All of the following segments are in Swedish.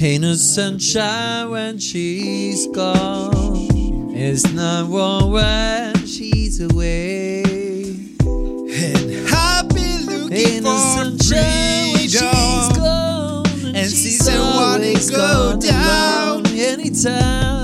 Ain't no sunshine when she's gone. It's not warm when she's away. And I've been looking no for sunshine when she's freedom. gone. And she's wanna always go down, anytime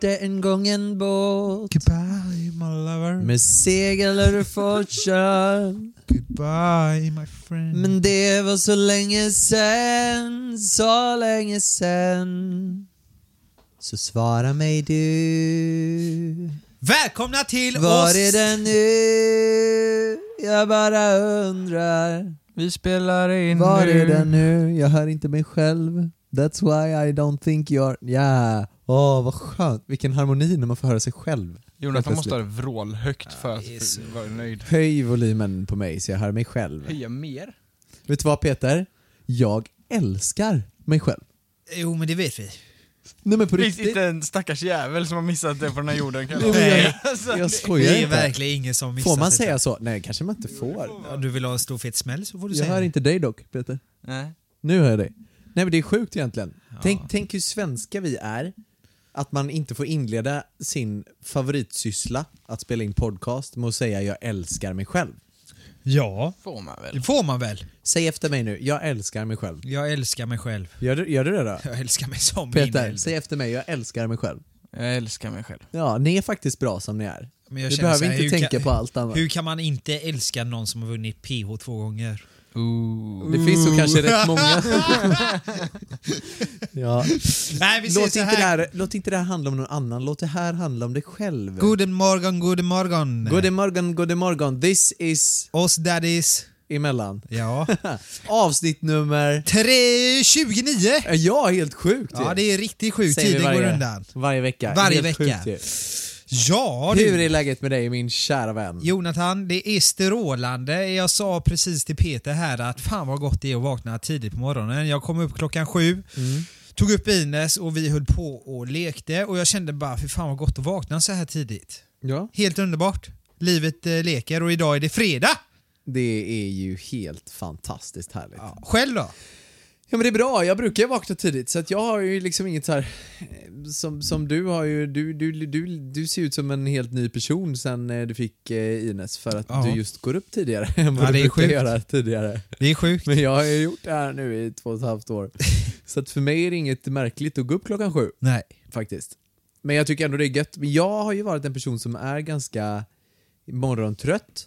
Hade en gång en båt Goodbye my lover. med segel och fortsatt. Goodbye my friend. Men det var så länge sen, så länge sen. Så svara mig du. Välkomna till Var oss! är den nu? Jag bara undrar. Vi spelar in Var nu. är den nu? Jag hör inte mig själv. That's why I don't think you're... Ja, åh vad skönt. Vilken harmoni när man får höra sig själv. Jonathan måste ha det vrålhögt för att det vara nöjd. Höj volymen på mig så jag hör mig själv. Höja mer? Vet du vad Peter? Jag älskar mig själv. Jo men det vet vi. Nej men på Det riktigt. inte en stackars jävel som har missat det på den här jorden kan Nej, jag, Alltså, jag Det skojar är inte. verkligen ingen som missar Får man säga själv. så? Nej, kanske man inte får. Om du vill ha en stor fet smäll så får du Jag säga hör det. inte dig dock, Peter. Nej. Nu hör jag dig. Nej men det är sjukt egentligen. Tänk, tänk hur svenska vi är. Att man inte får inleda sin favoritsyssla, att spela in podcast, med att säga jag älskar mig själv. Ja, Får man väl? det får man väl. Säg efter mig nu, jag älskar mig själv. Jag älskar mig själv. Gör du, gör du det då? Jag älskar mig som Peter, inälvd. säg efter mig, jag älskar mig själv. Jag älskar mig själv. Ja, ni är faktiskt bra som ni är. Men jag känner behöver här, inte hur tänka kan, på allt annat. Hur kan man inte älska någon som har vunnit PH två gånger? Ooh. Det finns så kanske rätt många. ja. Nej, vi Låt inte, det här. här, låt inte det här handla om någon annan, låt det här handla om dig själv. Guten morgon, guten morgon. God morgon, god morgon. This is Oss daddies. emellan. Ja. Avsnitt nummer... Tre, 29! Ja, helt sjukt Ja, det är riktigt sjukt. Tiden går varje- undan. Varje vecka. Varje helt vecka. Sjukt Ja Hur du. är läget med dig min kära vän? Jonathan, det är strålande. Jag sa precis till Peter här att fan vad gott det är att vakna tidigt på morgonen. Jag kom upp klockan sju, Mm. tog upp Ines och vi höll på och lekte och jag kände bara för fan vad gott att vakna så här tidigt. Ja. Helt underbart. Livet eh, leker och idag är det fredag. Det är ju helt fantastiskt härligt. Ja. Själv då? Men det är bra, jag brukar vakna tidigt så att jag har ju liksom inget så här eh, som, som du har ju, du, du, du, du ser ut som en helt ny person sen eh, du fick eh, Ines för att Ja. du just går upp tidigare än vad Ja, du brukar göra tidigare. Det är sjukt. Men jag har ju gjort det här nu i två och ett halvt år. Så att för mig är det inget märkligt att gå upp klockan sju. Nej. faktiskt. Men jag tycker ändå det är gött. Men jag har ju varit en person som är ganska morgontrött.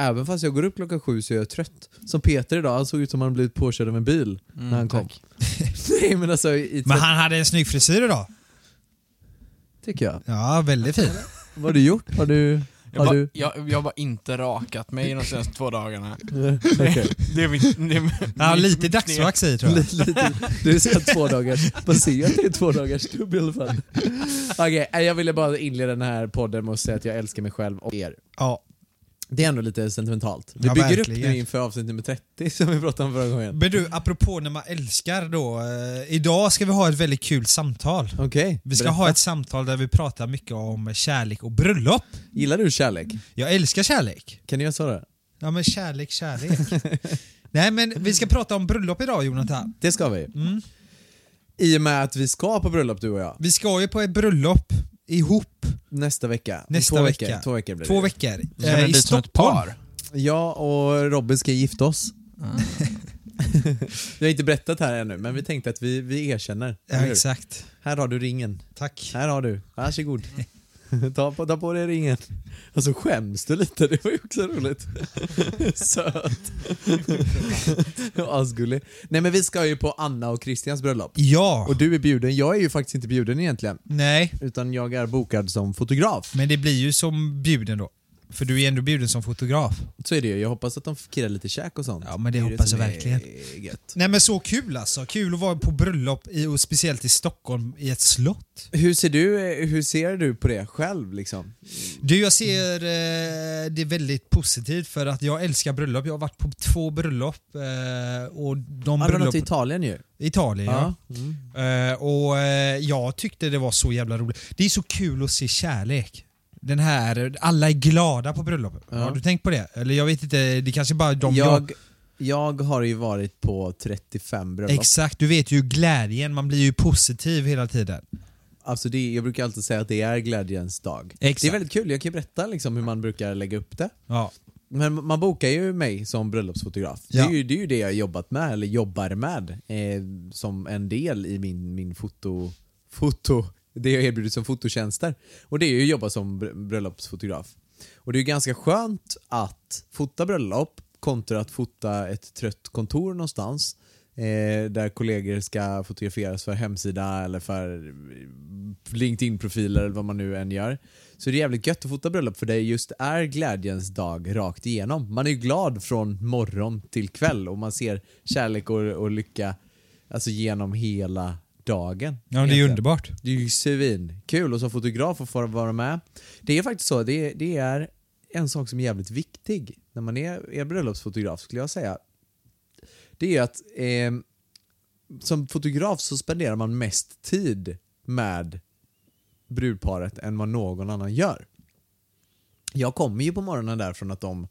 Även fast jag går upp klockan sju så är jag trött. Som Peter idag, han såg ut som han blivit påkörd av en bil när han kom. Nej men alltså, Men han hade en snygg frisyr idag. tycker jag. Ja, väldigt fin. Vad har du gjort? Har du... Jag, Har bara, du... jag, jag har bara inte rakat mig de senaste två dagarna. Det är mitt... Det är Han har mitt- lite dagsvax i tror jag. Lite, lite. Du är två dagars, man ser ju att det är två dagars stubb i alla fall. Okej, nej, jag ville bara inleda den här podden med att säga att jag älskar mig själv och er. Ja. Det är ändå lite sentimentalt. Vi Ja, bygger upp verkligen. nu inför avsnitt nummer 30 som vi pratade om förra gången. Men du, apropå när man älskar då. Eh, idag ska vi ha ett väldigt kul samtal. Okej, Vi ska berätta. ha ett samtal där vi pratar mycket om kärlek och bröllop. Gillar du kärlek? Jag älskar kärlek. Kan ni göra så då? Ja men kärlek, kärlek. Nej men vi ska prata om bröllop idag Jonathan. Det ska vi. Mm. I och med att vi ska på bröllop du och jag. Vi ska ju på ett bröllop ihop Nästa vecka. Nästa två vecka. Veckor. Två veckor blir Två det. veckor. Vi ska Eh, I Stockholm. par? Jag och Robin ska gifta oss. Ah. vi har inte berättat här ännu, men vi tänkte att vi, vi erkänner. Ja exakt. Här har du ringen. Tack. Här har du. Varsågod. ta, på, ta på dig ringen. Och så skäms du lite, det var ju också roligt. Söt. Asgullig. Nej men vi ska ju på Anna och Christians bröllop. Ja. Och du är bjuden, jag är ju faktiskt inte bjuden egentligen. Nej, Utan jag är bokad som fotograf. men det blir ju som bjuden då. För du är ändå bjuden som fotograf. Så är det ju. Jag hoppas att de kirrar lite käk och sånt. Ja, men det ju hoppas som jag verkligen. Gött. Nej men så kul alltså. Kul att vara på bröllop, i, och speciellt i Stockholm, i ett slott. Hur ser du, hur ser du på det själv liksom? Du, jag ser eh, det väldigt positivt för att jag älskar bröllop. Jag har varit på två bröllop eh, och de det något bröllop... i Italien ju. Italien ja. Mm. Eh, och eh, jag tyckte det var så jävla roligt. Det är så kul att se kärlek. Den här, alla är glada på bröllopet. Ja. Har du tänkt på det? Eller jag vet inte, det kanske bara de Jag, jag har ju varit på 35 bröllop. Exakt, du vet ju glädjen, man blir ju positiv hela tiden. Alltså det, jag brukar alltid säga att det är glädjens dag. Exakt. Det är väldigt kul, jag kan ju berätta liksom hur man brukar lägga upp det. Ja. Men man bokar ju mig som bröllopsfotograf. Ja. Det, är ju, det är ju det jag jobbat med, eller jobbar med, eh, som en del i min, min foto, foto, det jag erbjuder som fototjänster. Och det är ju att jobba som bröllopsfotograf. Och det är ju ganska skönt att fota bröllop kontra att fota ett trött kontor någonstans. Eh, där kollegor ska fotograferas för hemsida eller för eh, LinkedIn-profiler eller vad man nu än gör. Så det är jävligt gött att fota bröllop för det just är glädjens dag rakt igenom. Man är ju glad från morgon till kväll och man ser kärlek och, och lycka alltså genom hela dagen. Ja, det är ju underbart. Det är ju svinkul och som fotograf att få vara med. Det är faktiskt så, det, det är en sak som är jävligt viktig när man är, är bröllopsfotograf skulle jag säga. Det är att eh, som fotograf så spenderar man mest tid med brudparet än vad någon annan gör. Jag kommer ju på morgonen där från att de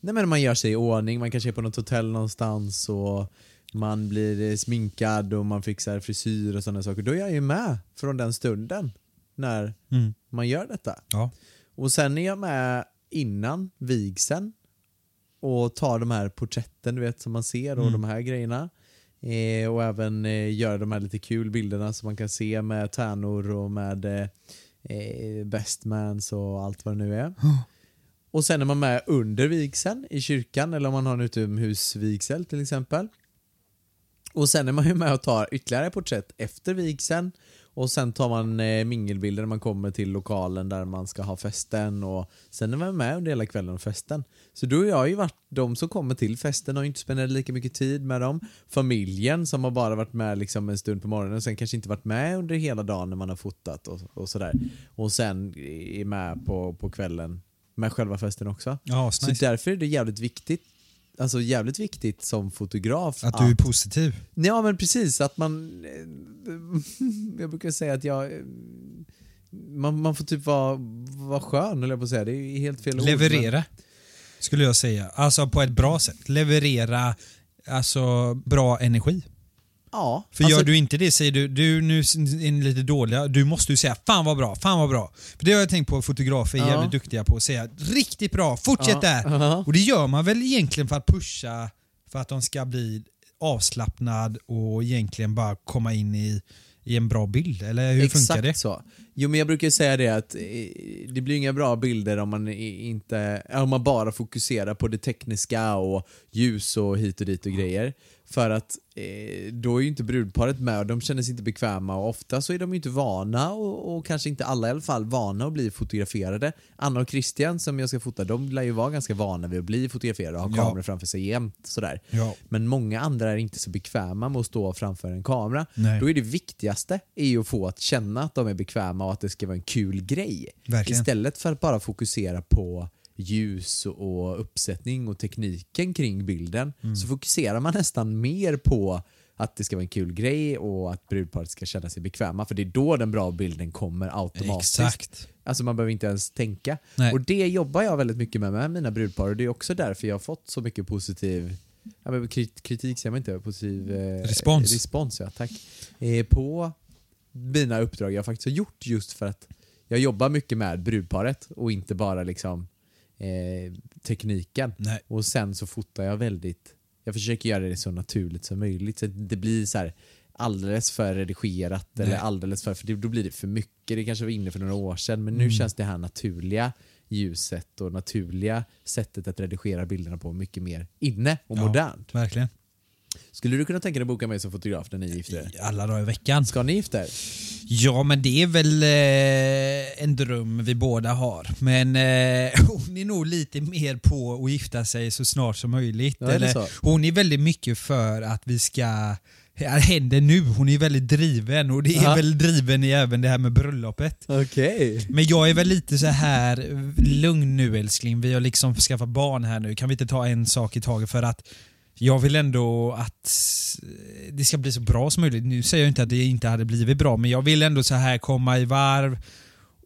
Nej men man gör sig i ordning, man kanske är på något hotell någonstans och man blir eh, sminkad och man fixar frisyr och sådana saker. Då är jag ju med från den stunden när Mm. man gör detta. Ja. Och sen är jag med innan vigseln och tar de här porträtten du vet som man ser och Mm. de här grejerna. Eh, och även eh, gör de här lite kul bilderna som man kan se med tärnor och med eh, eh, bestmans och allt vad det nu är. Och sen är man med under vigseln i kyrkan eller om man har en utomhusvigsel till exempel. Och sen är man ju med och tar ytterligare porträtt efter vigseln och sen tar man eh, mingelbilder när man kommer till lokalen där man ska ha festen och sen är man med under hela kvällen och festen. Så då har jag ju varit de som kommer till festen har ju inte spenderat lika mycket tid med dem. Familjen som har bara varit med liksom en stund på morgonen och sen kanske inte varit med under hela dagen när man har fotat och, och sådär. Och sen är med på, på kvällen med själva festen också. Ja, Så nice. därför är det jävligt viktigt Alltså jävligt viktigt som fotograf Att du är positiv. Ja men precis, att man... eh, Jag brukar säga att jag... eh, Man, man får typ vara, vara skön jag på att säga. Det är helt fel ord. Leverera, skulle jag säga. Alltså på ett bra sätt. Leverera alltså bra energi. Ja. För alltså, gör du inte det säger du, du nu är ni lite dåliga, du måste ju säga fan vad bra, fan vad bra. För det har jag tänkt på fotografer är Ja. jävligt duktiga på att säga riktigt bra, fortsätt Ja, där. ja. Och det gör man väl egentligen för att pusha, för att de ska bli avslappnad och egentligen bara komma in i, i en bra bild, eller hur Exakt funkar det? så. Jo men jag brukar ju säga det att eh, det blir inga bra bilder om man inte, om man bara fokuserar på det tekniska och ljus och hit och dit och grejer. För att eh, då är ju inte brudparet med och de känner sig inte bekväma och ofta så är de ju inte vana och, och kanske inte alla i alla fall vana att bli fotograferade. Anna och Christian som jag ska fota, de lär ju vara ganska vana vid att bli fotograferade och ha Ja. kameror framför sig jämt. Sådär. Ja. Men många andra är inte så bekväma med att stå framför en kamera. Nej. Då är det viktigaste är ju att få att känna att de är bekväma och att det ska vara en kul grej. Verkligen. Istället för att bara fokusera på ljus och uppsättning och tekniken kring bilden Mm. så fokuserar man nästan mer på att det ska vara en kul grej och att brudparet ska känna sig bekväma för det är då den bra bilden kommer automatiskt. Exakt. Alltså man behöver inte ens tänka. Nej. Och det jobbar jag väldigt mycket med med mina brudpar och det är också därför jag har fått så mycket positiv ja, men krit- kritik säger man inte, positiv eh, Respons. respons ja, tack. Eh, på mina uppdrag jag faktiskt har gjort just för att jag jobbar mycket med brudparet och inte bara liksom eh, tekniken. Nej. Och sen så fotar jag väldigt, jag försöker göra det så naturligt som möjligt så att det blir så här alldeles för redigerat Nej. eller alldeles för, för det, då blir det för mycket. Det kanske var inne för några år sedan men nu Mm. känns det här naturliga ljuset och naturliga sättet att redigera bilderna på mycket mer inne och Ja. modernt. Verkligen. Skulle du kunna tänka dig att boka mig som fotograf när ni gifter er? Alla dagar i veckan. Ska ni gifta er? Ja, men det är väl eh, en dröm vi båda har. Men eh, hon är nog lite mer på att gifta sig så snart som möjligt. Ja, är det så? Hon är väldigt mycket för att vi ska det händer nu, hon är väldigt driven och det är Ja. väl driven i även det här med bröllopet. Okej. Men jag är väl lite så här lugn nu älskling, vi har liksom skaffat barn här nu, kan vi inte ta en sak i taget för att jag vill ändå att det ska bli så bra som möjligt. Nu säger jag inte att det inte hade blivit bra, men jag vill ändå så här komma i varv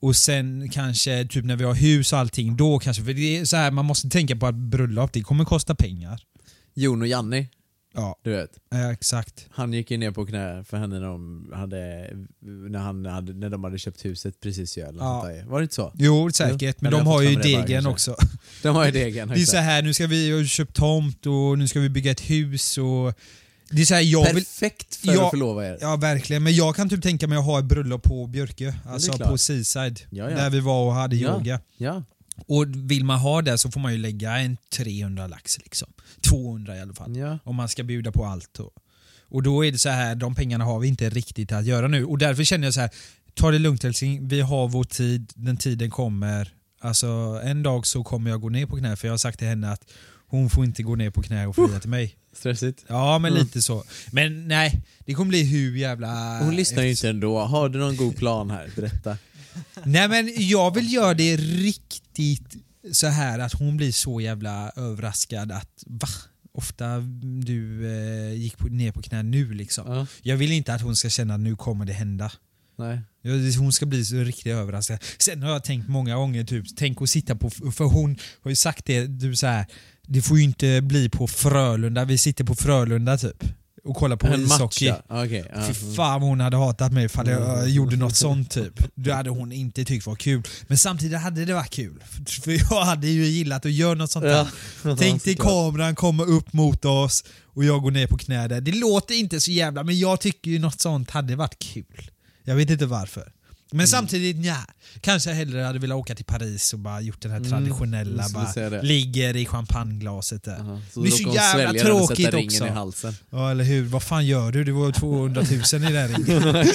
och sen kanske typ när vi har hus och allting, då kanske, för det är så här man måste tänka på att bröllop, det kommer kosta pengar. Jon och Janni, Ja, du vet. eh, exakt. Han gick ju ner på knä för henne när de hade, när han hade, när de hade köpt huset precis ju eller Ja. Var det inte så? Jo, säkert, men Eller de jag har ju bara, degen också. De har ju degen. Det är så här, nu ska vi ha köpt tomt och nu ska vi bygga ett hus och... Det är så här, jag vill... Perfekt för Ja. att förlova er. Ja verkligen, men jag kan typ tänka mig att ha ett bröllop på Björkö, alltså på Seaside, Ja, ja. där vi var och hade Ja. yoga. Ja. Och vill man ha det så får man ju lägga en 300 lax liksom. 200 i alla fall. ja. Om man ska bjuda på allt. Och, och då är det så här, de pengarna har vi inte riktigt att göra nu. Och därför känner jag så här, ta det lugnt älskling, vi har vår tid, den tiden kommer. Alltså en dag så kommer jag gå ner på knä för jag har sagt till henne att hon får inte gå ner på knä och fria till mig. Stressigt. Ja men Mm. lite så. Men nej, det kommer bli hur jävla... Hon lyssnar ju inte ändå. Har du någon god plan här? Berätta. Nej men jag vill göra det riktigt så här att hon blir så jävla överraskad att va? Ofta du eh, gick på, ner på knä nu liksom. Ja. Jag vill inte att hon ska känna att nu kommer det hända. Nej. Hon ska bli så riktigt överraskad. Sen har jag tänkt många gånger, typ, tänk att sitta på, för hon har ju sagt det, du så här, det får ju inte bli på Frölunda, vi sitter på Frölunda typ och kollar på En ishockey. Okej. ja. Fy fan hon hade hatat mig ifall jag eh, gjorde något sånt typ. Det hade hon inte tyckt var kul. Men samtidigt hade det varit kul. För- jag hade ju gillat att göra något sånt där. Ja. Tänk dig kameran komma upp mot oss och jag går ner på knä där. Det låter inte så jävla, men jag tycker ju något sånt hade varit kul. Jag vet inte varför. Men Mm. samtidigt, nja. Kanske jag hellre hade velat åka till Paris och bara gjort den här Mm, traditionella, skulle bara det. ligger i champagneglaset där. Det är så då kan hon jävla och tråkigt sätta ringen också. i halsen. Ja eller hur, vad fan gör du? Det var 200 000 i den ringen.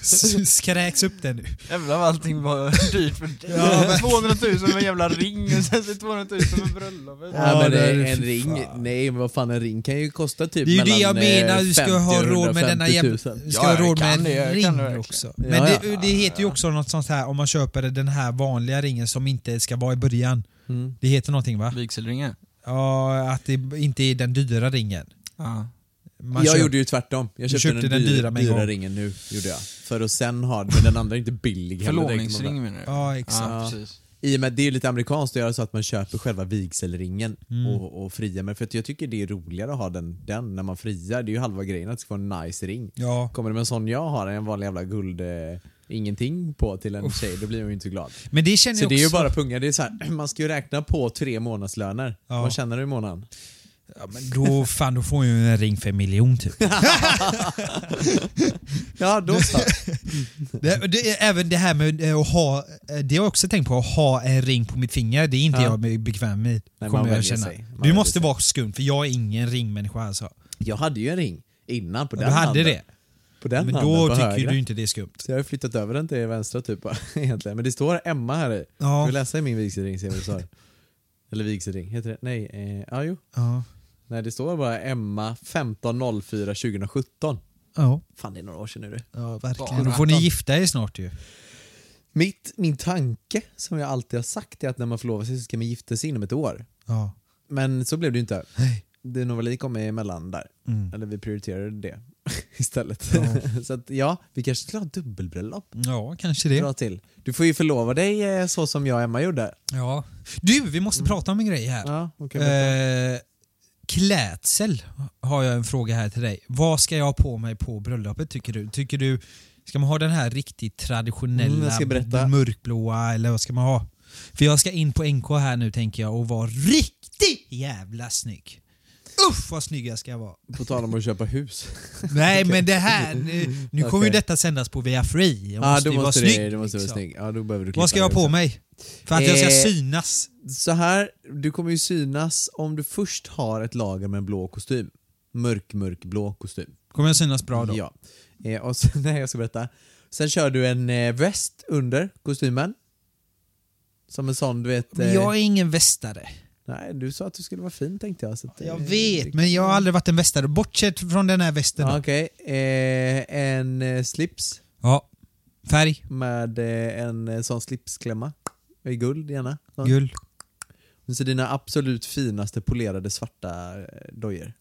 Skräks upp den nu. Jävlar vad allting var dyrt för Ja, men- 200 000 med en jävla ring och sen så 200 000 med bröllopet. Ja, Ja, men det är- en, en ring, fan. nej men vad fan en ring kan ju kosta typ Det är ju det jag mellan, eh, menar, du ska 50 ha och råd med denna 150 jävla... 000. Du ska Ja, ha råd med det, en det ring också. Ja, Men det, ja. det heter ju också något sånt här, om man köper den här vanliga ringen som inte ska vara i början. Mm. Det heter någonting va? Vigselringen? Ja, att det inte är den dyra ringen. Ja. Man jag köper- gjorde ju tvärtom. Jag Du köpte, köpte den, den dyra, dyra dyra ringen nu, gjorde jag. För att sen ha men den andra är inte billig heller. Förlovningsring menar du? Ja, exakt. Ja, precis. I och med det är lite amerikanskt att göra så att man köper själva vigselringen Mm. och, och friar med. För att jag tycker det är roligare att ha den, den när man friar. Det är ju halva grejen att det ska vara en nice ring. Ja. Kommer det med en sån jag har, en vanlig jävla guld... Eh, ingenting på till en tjej, då blir hon ju inte glad. Men det känner Så jag det är ju också... bara punga. Det är så här, man ska ju räkna på tre månadslöner. Ja. Vad tjänar du i månaden? Ja, men då, fan, då får hon ju en ring för en miljon typ. Ja, då så. Det, det, även det här med eh, att ha, eh, det har jag också tänkt på, att ha en ring på mitt finger, det är inte Ja. jag bekväm med. kommer jag känna. Du måste sig. vara skumt, för jag är ingen ringmänniska alltså. Jag hade ju en ring innan på Du den hade handen. det? På den Men handen, då på tycker högra. du inte det är skumt. Så jag har flyttat över den till vänstra typ egentligen. Men det står Emma här i. Ja. Ska vi läsa i min vigselring se vad det står? Eller vigselring, heter det? Nej, eh, ja jo. Ja. Nej det står bara Emma 1504 2017. Ja, Fan det är några år sedan nu det. ja verkligen. Då får ni gifta er snart ju. Mitt, min tanke som jag alltid har sagt är att när man förlovar sig så ska man gifta sig inom ett år. Ja. Men så blev det ju inte. Nej. Det Novali kom emellan där. Mm. Eller vi prioriterade det istället. Ja. så att ja, vi kanske skulle ha dubbelbröllop. Ja, kanske det. Dra till. Du får ju förlova dig eh, så som jag och Emma gjorde. Ja. Du, vi måste prata om en grej här. Ja, okej. Eh, klädsel har jag en fråga här till dig. Vad ska jag ha på mig på bröllopet tycker du? Tycker du, ska man ha den här riktigt traditionella Mm, mörkblåa eller vad ska man ha? För jag ska in på NK här nu tänker jag och vara riktigt jävla snygg. Uff vad snygg jag ska vara. På tal om att köpa hus. Nej men det här, nu, nu kommer ju detta sändas på via Free. Jag Ja, måste då ju vara måste, snygg. det, du måste vara liksom. snygg. Ja, då behöver du Vad ska jag ha på mig? För att jag ska Eh, synas? Så här, du kommer ju synas om du först har ett lager med en blå kostym. Mörk, mörk blå kostym. Kommer jag synas bra då? Ja. Eh, och så, nej, jag ska berätta. Sen kör du en eh, väst under kostymen. Som en sån, du vet... Men eh, jag är ingen västare. Nej, du sa att du skulle vara fin tänkte jag. Så att, Jag eh, vet, men jag har aldrig varit en västare. Bortsett från den här västen. Ja. Okej, eh, en eh, slips Ja. Färg, med eh, en eh, sån slipsklämma. I guld gärna. Så. guld. Så dina absolut finaste polerade svarta dojor.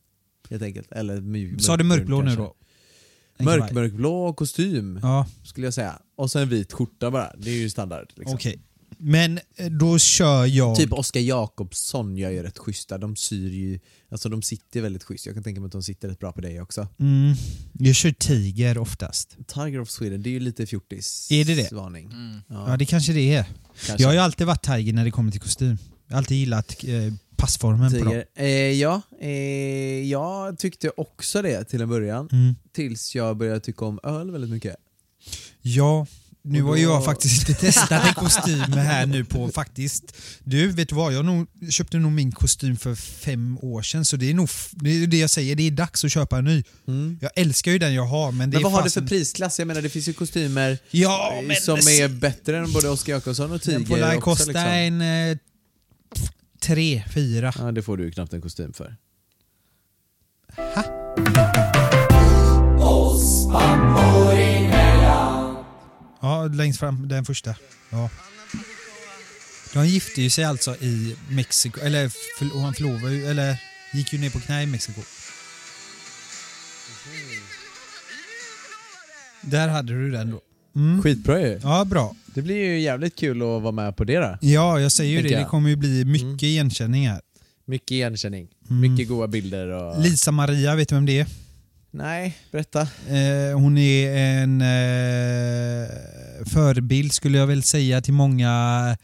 Helt enkelt. Eller mjuk, Sa du mörkblå nu då? Mörk, mörkblå kostym Ja, skulle jag säga. Och så en vit skjorta bara. Det är ju standard. Liksom. okej. Men eh, då kör jag... Typ Oskar Jakobsson gör ju rätt schyssta. De syr ju, alltså de sitter väldigt schysst. Jag kan tänka mig att de sitter rätt bra på dig också. Mm, jag kör tiger oftast. Tiger of Sweden, det är ju lite fjortis Är det det? varning. Mm. Ja, Ja, det kanske det är. kanske. Jag har ju alltid varit tiger när det kommer till kostym. Jag har alltid gillat eh, passformen på dem. Tiger. Eh, ja, eh, jag tyckte också det till en början. Mm. Tills jag började tycka om öl väldigt mycket. Ja, nu har jag faktiskt inte testat en kostym här nu på faktiskt. Du, vet du vad? Jag nog, köpte nog min kostym för fem år sedan så det är nog, det är det jag säger, det är dags att köpa en ny. Mm. Jag älskar ju den jag har men det Men vad har du för prisklass? Jag menar det finns ju kostymer Ja, eh, men som är bättre än både Oskar Jakobsson och Tiger. den får också, kosta liksom. en eh, tre, fyra. Ja, det får du ju knappt en kostym för. Ja, längst fram, den första. Ja. De gifte ju sig alltså i Mexiko, eller för, han förlovade ju, eller gick ju ner på knä i Mexiko. Där hade du den då. Mm. Skitbra ju. Ja, bra. Det blir ju jävligt kul att vara med på det då. Ja, jag säger ju det. jag. Det kommer ju bli mycket Mm. igenkänning här. Mycket igenkänning. Mm. Mycket goda bilder och... Lisa Maria, vet du vem det är? Nej, berätta. Eh, hon är en eh, förebild skulle jag väl säga till många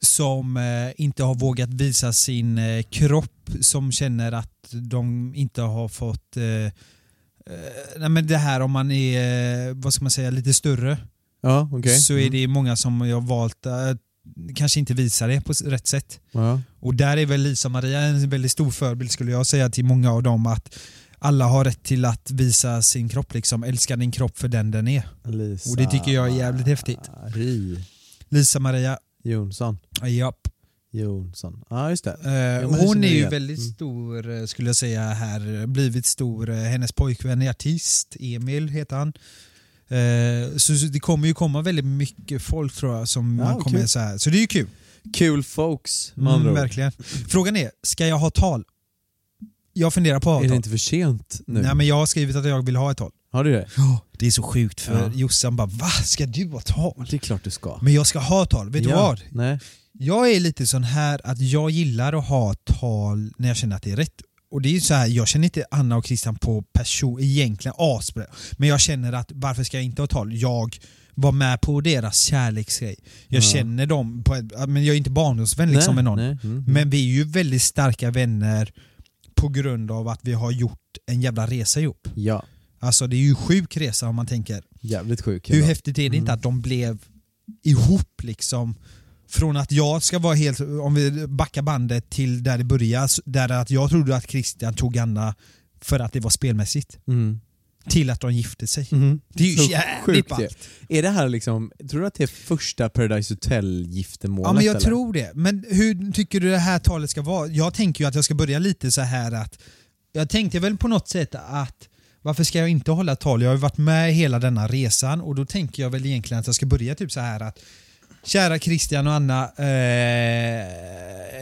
som eh, inte har vågat visa sin eh, kropp, som känner att de inte har fått eh, eh, nej men det här om man är, vad ska man säga, lite större Ja, okej. så är det många som har valt att kanske inte visa det på rätt sätt. Ja. Och där är väl Lisa Maria en väldigt stor förebild skulle jag säga till många av dem att alla har rätt till att visa sin kropp liksom, älska din kropp för den den är. Lisa Och det tycker jag är jävligt häftigt. Marie Lisa Maria, Jonsson. japp. Jonsson. Ja, just det. Eh, hon är ju igen. väldigt Mm. stor eh, skulle jag säga här, blivit stor. Eh, Hennes pojkvän är artist, Emil heter han. Eh, så så det kommer ju komma väldigt mycket folk tror jag som Ja, man kommer kul. så här. Så det är ju kul. Kul folks, andra Mm, verkligen. Frågan är, ska jag ha tal? Jag funderar på att ha Är det inte för sent nu? Nej men jag har skrivit att jag vill ha ett tal. Har du det? Det är så sjukt för Ja. Jossan bara va? Ska du ha tal? Det är klart du ska. Men jag ska ha tal, vet du Ja. vad? Nej. Jag är lite sån här att jag gillar att ha tal när jag känner att det är rätt. Och det är ju så här, jag känner inte Anna och Christian på person, egentligen asbra. Men jag känner att varför ska jag inte ha tal? Jag var med på deras kärleksgrej. Jag Ja. känner dem, på men jag är inte barndomsvän liksom med någon. Nej. Mm. Men vi är ju väldigt starka vänner på grund av att vi har gjort en jävla resa ihop. Ja, Alltså det är ju sjuk resa om man tänker. jävligt sjuk. Hur ändå. häftigt är det inte Mm. att de blev ihop liksom? Från att jag ska vara helt, om vi backar bandet till där det började, där att jag trodde att Christian tog Anna för att det var spelmässigt. Mm. Till att de gifte sig. Mm. Det är ju Så jävligt ballt. Är det här liksom, tror du att det är första Paradise Hotel-giftermålet? Ja men jag eller? tror det. Men hur tycker du det här talet ska vara? Jag tänker ju att jag ska börja lite så här att jag tänkte väl på något sätt att varför ska jag inte hålla tal? Jag har ju varit med hela denna resan och då tänker jag väl egentligen att jag ska börja typ så här att Kära Christian och Anna, eh,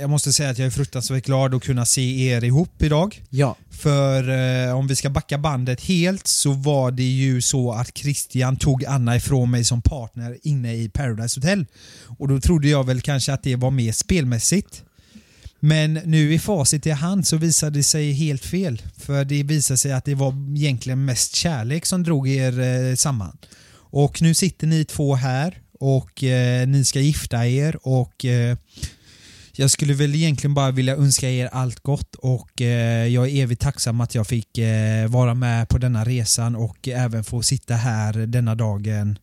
jag måste säga att jag är fruktansvärt glad att kunna se er ihop idag. Ja. För eh, om vi ska backa bandet helt så var det ju så att Christian tog Anna ifrån mig som partner inne i Paradise Hotel. Och då trodde jag väl kanske att det var mer spelmässigt. Men nu i facit i hand så visade det sig helt fel. För det visade sig att det var egentligen mest kärlek som drog er eh, samman. Och nu sitter ni två här och eh, ni ska gifta er och eh, jag skulle väl egentligen bara vilja önska er allt gott och eh, jag är evigt tacksam att jag fick eh, vara med på denna resan och även få sitta här denna dagen.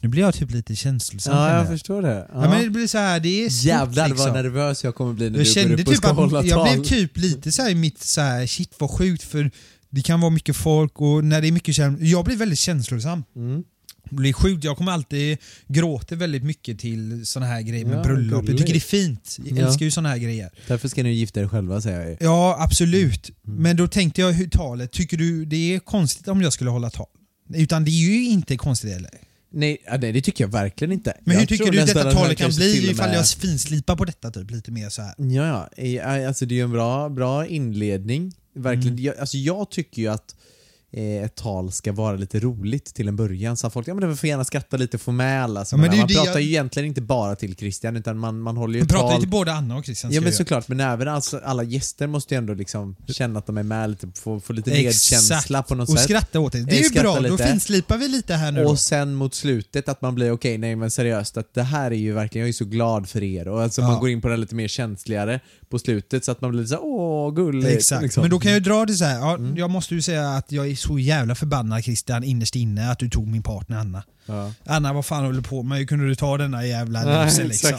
Nu blir jag typ lite känslosam. Ja, jag förstår det. Ja, men det blir så här, det är stort, Jävlar liksom. vad nervös jag kommer bli när Jag du går kände upp och typ ska hålla att jag tal. blev typ lite så här i mitt så här, shit vad sjukt för det kan vara mycket folk och när det är mycket känslor, jag blir väldigt känslosam. Mm. Blir sjukt. Jag kommer alltid gråta väldigt mycket till såna här grejer med Ja, bröllop. Jag tycker det är fint. Jag Ja. älskar ju såna här grejer. Därför ska ni gifta er själva säger jag ju. Ja, absolut. Mm. Men då tänkte jag hur talet, tycker du det är konstigt om jag skulle hålla tal? Utan det är ju inte konstigt eller? Nej, nej, det tycker jag verkligen inte. Men jag hur tycker du detta talet kan bli ifall med- jag finslipar på detta typ lite mer så här? Ja, ja. Eh, Alltså det är ju en bra, bra inledning. Verkligen. Mm. Jag, alltså jag tycker ju att ett tal ska vara lite roligt till en början så att folk ja, men får gärna skratta lite, få med alla. Ja, man pratar jag- ju egentligen inte bara till Christian utan man, man håller ju Jag pratar ju tal. till både Anna och Christian. Ja men såklart, men även alltså, alla gäster måste ju ändå liksom känna att de är med lite, få, få lite medkänsla på något Och sätt. skratta åt det. Det är Eh, ju bra, då lite. finslipar vi lite här nu då. Och sen mot slutet att man blir okej, nej men seriöst att det här är ju verkligen, jag är så glad för er och alltså Ja. man går in på det lite mer känsligare på slutet så att man blir lite så åh gulligt. Exakt, liksom. men då kan jag ju dra det så här. Ja, Mm. Jag måste ju säga att jag är så jävla förbannad Christian innerst inne att du tog min partner Anna. Ja. Anna, vad fan håller du på med? Hur kunde du ta denna jävla Ja, lusen liksom?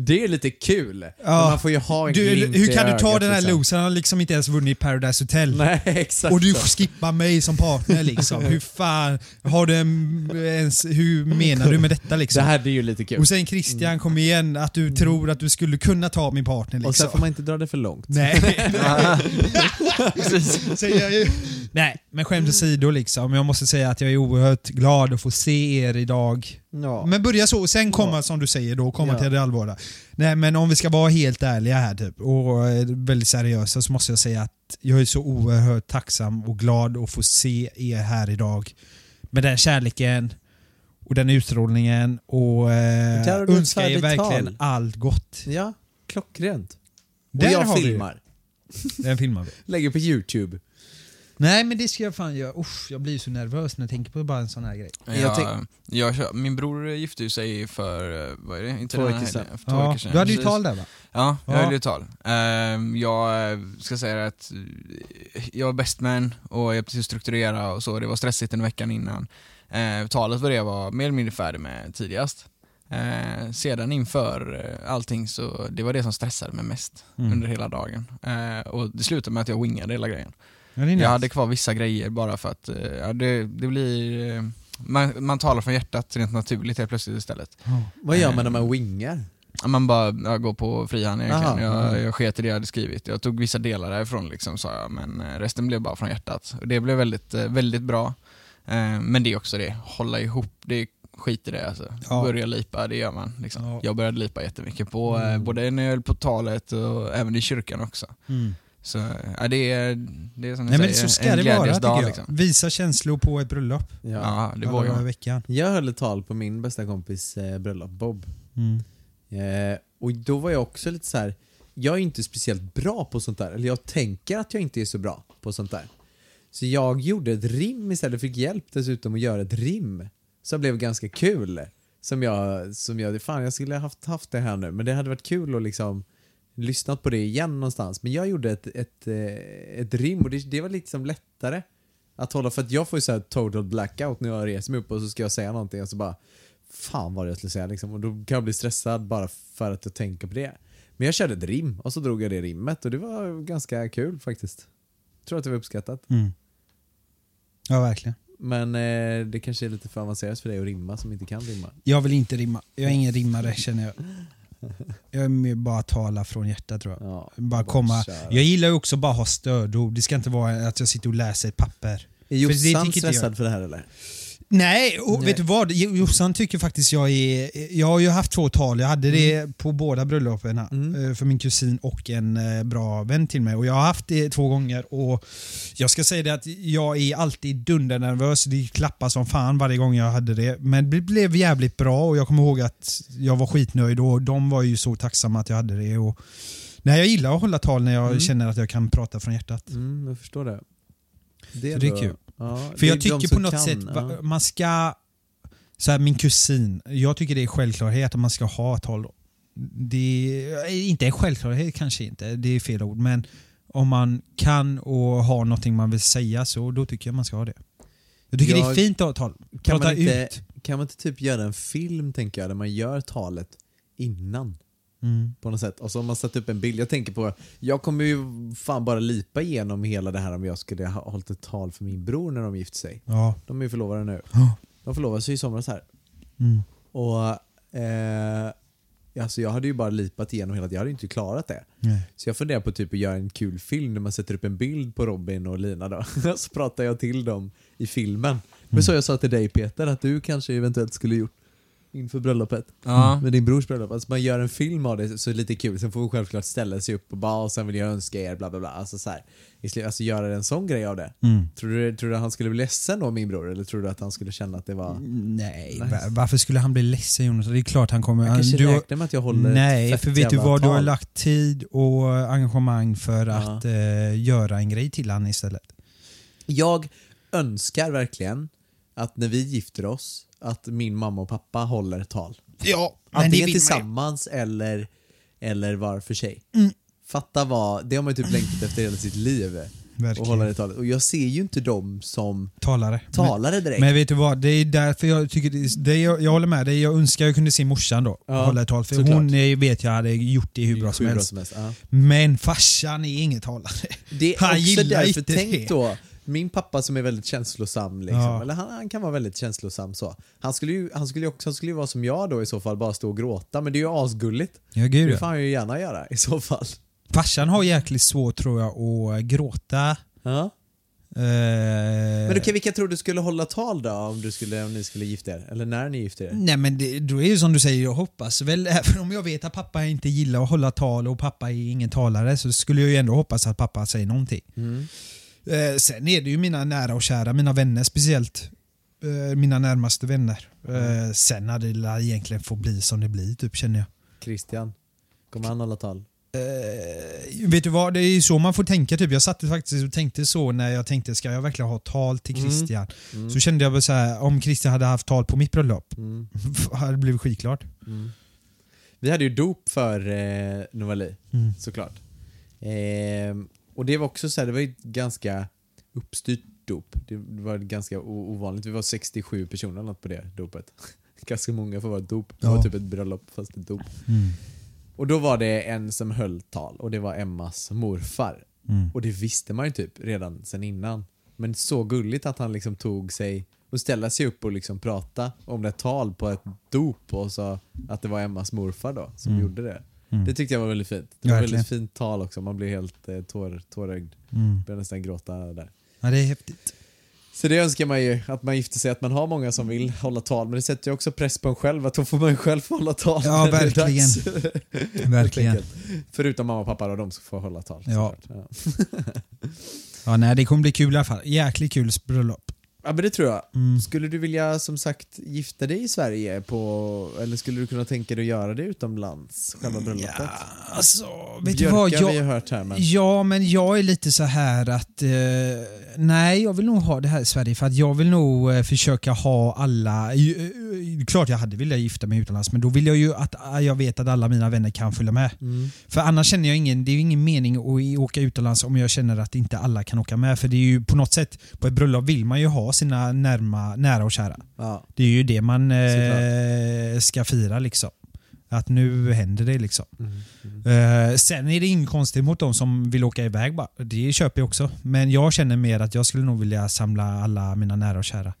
Det är lite kul. Ja. man får ju ha en Du, glimt hur kan du ta den här liksom. losen? Han har liksom inte ens vunnit Paradise Hotel. Nej, exakt. Och du skippar mig som partner liksom. Hur fan, har du en, ens, hur menar du med detta Det liksom? här är ju lite kul. Och sen Christian, kom igen, att du tror att du skulle kunna ta min partner liksom. Och sen får man inte dra det för långt. Nej. Nej, men skämt åsido liksom. Jag måste säga att jag är oerhört glad att få se er idag. Ja. Men börja så, och sen komma som du säger då, komma Ja. till det allvarliga. Nej men om vi ska vara helt ärliga här typ, och eh, väldigt seriösa så måste jag säga att jag är så oerhört tacksam och glad att få se er här idag. Med den kärleken och den utstrålningen och eh, önskar er verkligen tal. allt gott. ja, klockrent. Och Där jag har vi filmar. Den filmar vi. Lägger på youtube. Nej men det ska jag fan göra. Usch, jag blir så nervös när jag tänker på bara en sån här grej. Jag Jag, jag, min bror gifte sig för, eh, vad är det? Inte Två veckor sedan. två Ja, veckor sedan. du hade ju tal där va? Ja, jag Ja. höll ju tal. Ehm, jag eh, ska säga att eh, jag var best man och hjälpte till att strukturera och så. Det var stressigt en veckan innan. Eh, talet var det jag var mer eller mindre färdig med tidigast. Eh, sedan inför eh, allting så det var det som stressade mig mest Mm. under hela dagen. Eh, och det slutade med att jag wingade hela grejen. Ja, det är nice. Jag hade kvar vissa grejer bara för att eh, ja, det, det blir... eh, Man, man talar från hjärtat rent naturligt helt plötsligt istället. Ja. Vad gör man när man wingar? Man bara jag går på frihand egentligen. Jag, jag sket i det jag hade skrivit. Jag tog vissa delar därifrån liksom, sa jag, men eh, resten blev bara från hjärtat. Och det blev väldigt, eh, väldigt bra. Eh, Men det är också det, hålla ihop, det är skit i det alltså. Ja. Börja lipa, det gör man. Liksom. Ja. Jag började lipa jättemycket på, eh, Mm. både när jag höll på talet och även i kyrkan också. Mm. Så ja, det är, det är som du Nej men säger, så ska en det vara dag, jag. Liksom. Visa känslor på ett bröllop. Ja. Ja, det i man. veckan. Jag höll ett tal på min bästa kompis eh, bröllop, Bob. Mm. Eh, och då var jag också lite så här. jag är inte speciellt bra på sånt där. Eller jag tänker att jag inte är så bra på sånt där. Så jag gjorde ett rim istället, fick hjälp dessutom att göra ett rim. Som blev ganska kul. Som jag, som jag, fan jag skulle ha haft, haft det här nu, men det hade varit kul att liksom lyssnat på det igen någonstans. Men jag gjorde ett, ett, eh, ett rim och det, det var liksom lättare att hålla, för att jag får ju så här total blackout när jag reser mig upp och så ska jag säga någonting och så bara Fan vad det jag skulle säga liksom. Och då kan jag bli stressad bara för att jag tänker på det. Men jag körde ett rim och så drog jag det rimmet och det var ganska kul faktiskt. Tror att det var uppskattat. Mm. Ja verkligen. Men eh, det kanske är lite för avancerat för dig att rimma som inte kan rimma. Jag vill inte rimma. Jag är ingen rimmare känner jag. Jag är mer bara tala från hjärtat tror jag. Ja, Bara komma. köra. Jag gillar ju också bara ha stödord. Det ska inte vara att jag sitter och läser ett papper. Är Jossan jag. stressad för det här eller? Nej, och Nej. vet du vad? Jossan tycker faktiskt jag är... Jag har ju haft två tal. Jag hade det på båda bröllopen Mm. eh, för min kusin och en eh, bra vän till mig. Och Jag har haft det två gånger och jag ska säga det att jag är alltid dundernervös. Det klappar som fan varje gång jag hade det. Men det blev jävligt bra och jag kommer ihåg att jag var skitnöjd och de var ju så tacksamma att jag hade det. Och Nej, jag gillar att hålla tal när jag Mm. känner att jag kan prata från hjärtat. Mm, jag förstår det. Det är ändå- kul. Ja, För jag tycker på något kan, sätt, ja. man ska... Så här, min kusin, jag tycker det är självklarhet att man ska ha ett tal. Det är inte en självklarhet kanske inte, det är fel ord. Men om man kan och har någonting man vill säga så då tycker jag man ska ha det. Jag tycker det är Jag- fint att ha tal. Kan Prata man, inte, ut. kan man inte typ göra en film tänker jag, där man gör talet innan? Mm. på något sätt. Och så har man satt upp en bild. Jag tänker på, jag kommer ju fan bara lipa igenom hela det här om jag skulle ha hållit ett tal för min bror när de gifte sig. Ja. De är ju förlovade nu. Ja. De förlovades ju i somras här. Mm. Och eh, alltså jag hade ju bara lipat igenom hela Jag hade ju inte klarat det. Nej. Så jag funderar på typ att göra en kul film där man sätter upp en bild på Robin och Lina då. så pratar jag till dem i filmen. Men så jag sa till dig Peter att du kanske eventuellt skulle gjort inför bröllopet. Ja. Med din brors bröllop. Alltså man gör en film av det så är det lite kul. Sen får vi självklart ställa sig upp och bara och sen vill jag önska er bla bla bla. Alltså så här. Alltså göra en sån grej av det. Mm. Tror du, tror du att han skulle bli ledsen då min bror? Eller tror du att han skulle känna att det var... Nej, va- varför skulle han bli ledsen Jonas? Det är klart han kommer... Han kanske du, räknar med att jag håller Nej, för vet du vad? Du har tal. lagt tid och engagemang för Ja. att eh, göra en grej till han istället. Jag önskar verkligen att när vi gifter oss, att min mamma och pappa håller tal. Ja, Antingen tillsammans eller, eller var för sig. Mm. Fatta vad, det har man ju typ längtat efter hela sitt liv. Och Verkligen. hålla det talet. Och jag ser ju inte dem som Talare. talare direkt. Men vet du vad, det är därför jag tycker det, det jag, jag håller med dig. Jag önskar jag kunde se morsan då Ja, hålla ett tal. För såklart. hon är, vet jag hade gjort det hur bra som Hur helst. ja. Men farsan är ingen talare. Det är Han också gillar därför, inte tänk det. då, min pappa som är väldigt känslosam, liksom, Ja. eller han, han kan vara väldigt känslosam så. Han skulle ju han skulle också han skulle ju vara som jag då i så fall, bara stå och gråta, men det är ju asgulligt. Ja, gud Det får han ju gärna göra i så fall. Farsan har jäkligt svårt tror jag att gråta. Ja. Eh, Men okej, vilka tror du skulle hålla tal då om, du skulle, om ni skulle gifta er? Eller när ni gifter er? Nej men det, då är ju som du säger, jag hoppas väl, även om jag vet att pappa inte gillar att hålla tal och pappa är ingen talare så skulle jag ju ändå hoppas att pappa säger någonting. Mm. Eh, sen är det ju mina nära och kära, mina vänner speciellt. Eh, mina närmaste vänner. Eh, sen hade det egentligen få bli som det blir typ känner jag. Christian, kommer han hålla tal? Eh, vet du vad, det är ju så man får tänka typ. Jag satt faktiskt och tänkte så när jag tänkte, ska jag verkligen ha tal till Mm. Christian? Mm. Så kände jag så här, om Christian hade haft tal på mitt bröllop, Mm. hade det blivit skitklart. Mm. Vi hade ju dop för eh, Novali, Mm. såklart. Ehm, och det var också så här, det var ett ganska uppstyrt dop. Det var ganska ovanligt. Vi var 67 personer något på det dopet. ganska många för att vara ett dop. Det Ja. var typ ett bröllop fast ett dop. Mm. Och då var det en som höll tal och det var Emmas morfar. Mm. Och det visste man ju typ redan sen innan. Men så gulligt att han liksom tog sig och ställa sig upp och liksom prata om det tal på ett dop och sa att det var Emmas morfar då som Mm. gjorde det. Mm. Det tyckte jag var väldigt fint. Det var Verkligen. väldigt fint tal också. Man blev helt eh, tår, tårögd. Mm. Började nästan gråta där. Ja, det är häftigt. Så det önskar man ju, att man gifter sig, att man har många som vill hålla tal. Men det sätter ju också press på en själv, att då får man själv hålla tal. Ja, verkligen. Verkligen. Förutom mamma och pappa då, de som får hålla tal. Ja. Ja. Ja, nej, det kommer bli kul i alla fall. Jäkligt kul bröllop. Ja men det tror jag. Mm. Skulle du vilja som sagt gifta dig i Sverige på, eller skulle du kunna tänka dig att göra det utomlands, själva bröllopet? Ja, alltså, vet Björka du vad? har vi ju Jag, hört här men... ja, men jag är lite så här att eh, nej, jag vill nog ha det här i Sverige för att jag vill nog eh, försöka ha alla, eh, eh, klart jag hade velat gifta mig utomlands men då vill jag ju att eh, jag vet att alla mina vänner kan följa med. Mm. För annars känner jag ingen, det är ju ingen mening att åka utomlands om jag känner att inte alla kan åka med. För det är ju på något sätt, på ett bröllop vill man ju ha sina närma, nära och kära. Ja. Det är ju det man eh, ska fira liksom. Att nu händer det liksom. Mm. Mm. Eh, sen är det inget konstigt mot de som vill åka iväg bara. Det köper jag också. Men jag känner mer att jag skulle nog vilja samla alla mina nära och kära.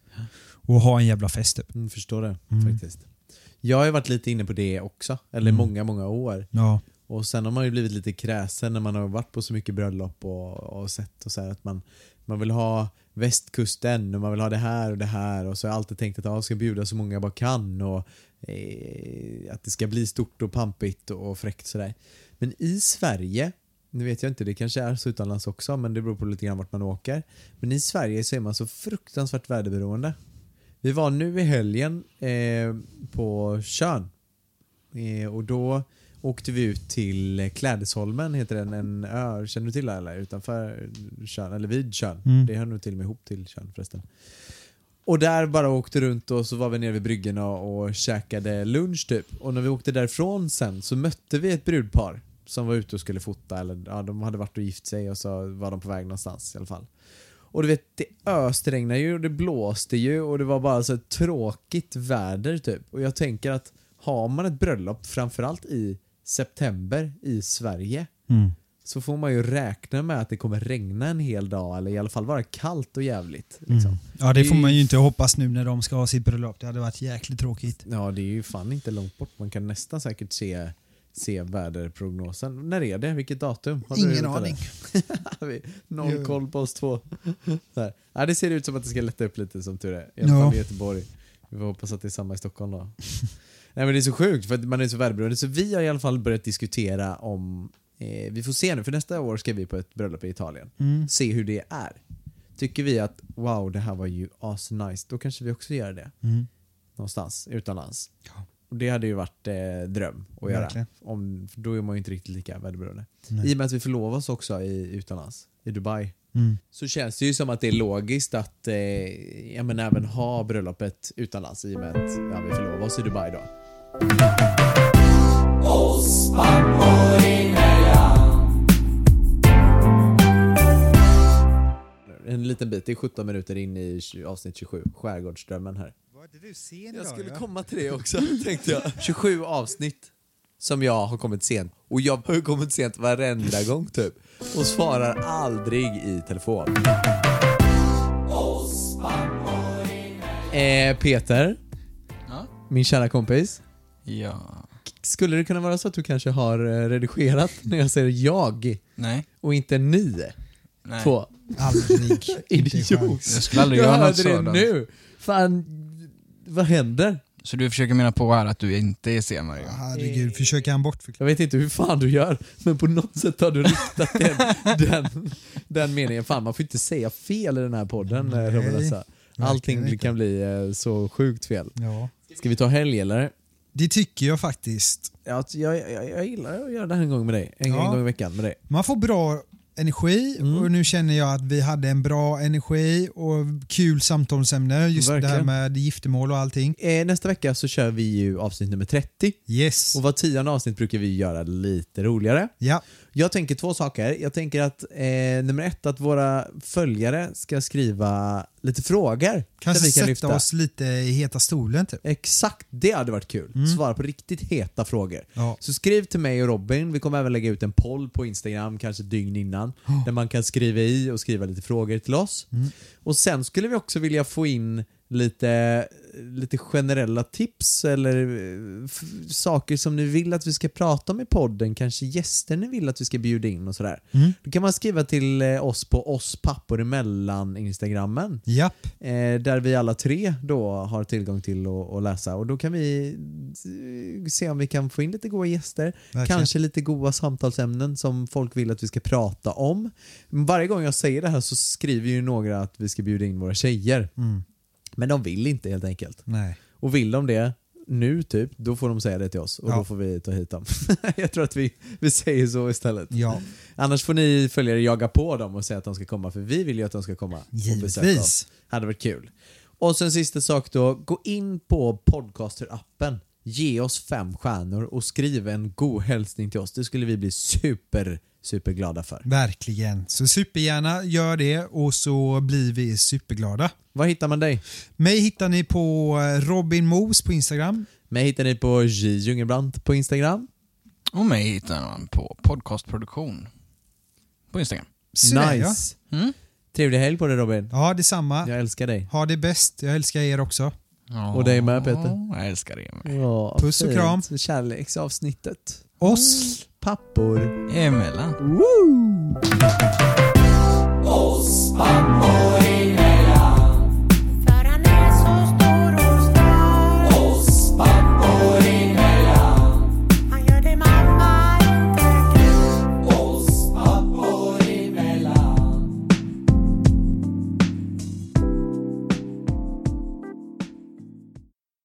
Och ha en jävla fest typ. Mm, förstår det Mm. faktiskt. Jag har varit lite inne på det också, eller Mm. många, många år. Ja. Och sen har man ju blivit lite kräsen när man har varit på så mycket bröllop och, och sett och så här att man, man vill ha västkusten och man vill ha det här och det här och så har jag alltid tänkt att jag ska bjuda så många jag bara kan och eh, att det ska bli stort och pampigt och fräckt sådär. Men i Sverige, nu vet jag inte, det kanske är så utomlands också men det beror på lite grann vart man åker. Men i Sverige så är man så fruktansvärt väderberoende. Vi var nu i helgen eh, på Tjörn eh, och då åkte vi ut till Klädesholmen, heter den, en ö, känner du till det eller? Utanför Tjörn, eller vid Tjörn. Mm. Det hör nog till och med ihop till Tjörn förresten. Och där bara åkte runt och så var vi nere vid bryggen och, och käkade lunch typ. Och när vi åkte därifrån sen så mötte vi ett brudpar som var ute och skulle fota, eller ja, de hade varit och gift sig och så var de på väg någonstans i alla fall. Och du vet, det ösregnade ju och det blåste ju och det var bara så ett tråkigt väder typ. Och jag tänker att har man ett bröllop, framförallt i september i Sverige, Mm. så får man ju räkna med att det kommer regna en hel dag eller i alla fall vara kallt och jävligt. Liksom. Mm. Ja, det får man ju inte hoppas nu när de ska ha sitt bröllop. Det hade varit jäkligt tråkigt. Ja, det är ju fan inte långt bort. Man kan nästan säkert se, se väderprognosen. När är det? Vilket datum? Har Ingen aning. det? Noll koll på oss två. Så. Ja, det ser ut som att det ska lätta upp lite som tur är. I alla fall i Göteborg. Vi får hoppas att det är samma i Stockholm då. Nej men det är så sjukt för att man är så väderberoende. Så vi har i alla fall börjat diskutera om, eh, vi får se nu, för nästa år ska vi på ett bröllop i Italien. Mm. Se hur det är. Tycker vi att wow, det här var ju asnice, då kanske vi också gör det. Mm. Någonstans utomlands. Ja. Och det hade ju varit eh, dröm att göra. Verkligen. Om, då är man ju inte riktigt lika väderberoende. Nej. I och med att vi förlovar oss också i, utomlands, i Dubai. Mm. Så känns det ju som att det är logiskt att eh, ja, men även ha bröllopet utomlands i och med att ja, vi förlovar oss i Dubai då. En liten bit, det är 17 minuter in i avsnitt 27, Skärgårdsdrömmen här. Var inte du sen Jag skulle komma till det också, tänkte jag. 27 avsnitt som jag har kommit sent. Och jag har kommit sent varenda gång typ. Och svarar aldrig i telefon. Eh, Peter, Ja. min kära kompis. Ja. Skulle det kunna vara så att du kanske har eh, redigerat när jag säger jag Nej. och inte ni Nej. två? Aldrig. Idiot. Jag skulle aldrig Jag göra något hörde det sådant. nu. Fan, vad händer? Så du försöker mena på här att du inte är sen varje gång? Herregud, försöker han bortförklara? Jag vet inte hur fan du gör, men på något sätt har du riktat den, den, den meningen. Fan, man får inte säga fel i den här podden, Nej, Robin Assa. Allting kan bli eh, så sjukt fel. Ja. Ska vi ta helg eller? Det tycker jag faktiskt. Ja, jag, jag, jag gillar att göra det här en gång med dig. En, Ja. en gång i veckan med dig. Man får bra energi Mm. och nu känner jag att vi hade en bra energi och kul samtalsämne. Just det här Verkligen. med giftermål och allting. Eh, nästa vecka så kör vi ju avsnitt nummer 30. Yes. Och var tionde avsnitt brukar vi göra lite roligare. Ja, Jag tänker två saker. Jag tänker att eh, nummer ett, att våra följare ska skriva lite frågor. kanske vi kan sätta lyfta. oss lite i heta stolen typ. Exakt, det hade varit kul. Mm. Svara på riktigt heta frågor. Ja. Så skriv till mig och Robin, vi kommer även lägga ut en poll på Instagram, kanske dygn innan, där man kan skriva i och skriva lite frågor till oss. Mm. Och sen skulle vi också vilja få in lite, lite generella tips eller eh, saker som ni vill att vi ska prata om i podden, kanske gäster ni vill att vi ska bjuda in och sådär. Mm. Då kan man skriva till eh, oss på oss pappor emellan instagrammen Japp. eh, där vi alla tre då har tillgång till att läsa och då kan vi se om vi kan få in lite goda gäster, Verkligen. kanske lite goda samtalsämnen som folk vill att vi ska prata om. Varje gång jag säger det här så skriver ju några att vi ska bjuda in våra tjejer, Mm. Men de vill inte helt enkelt. Nej. Och vill de det nu typ, då får de säga det till oss och Ja. då får vi ta hit dem. jag tror att vi, vi säger så istället. Ja, Annars får ni följare jaga på dem och säga att de ska komma, för vi vill ju att de ska komma givetvis. Hade varit kul. Och sen sista sak då, gå in på podcaster-appen, ge oss fem stjärnor och skriv en god hälsning till oss. Det skulle vi bli super, super glada för. Verkligen. Så supergärna gör det och så blir vi superglada. Var hittar man dig? Mig hittar ni på eh, Robin Mos på Instagram. Mig hittar ni på J. Jungelbrant på Instagram. Och mig hittar man på podcastproduktion på Instagram. Så där, ja. nice. Mm? Trevlig helg på dig Robin. Ja, detsamma. Jag älskar dig. Ha det bäst. Jag älskar er också. Ja, Och dig med, Peter. Jag älskar det med. Ja, Puss och fint. kram. Kärleksavsnittet. Oss. Pappor. Emellan. Woo! Os pappor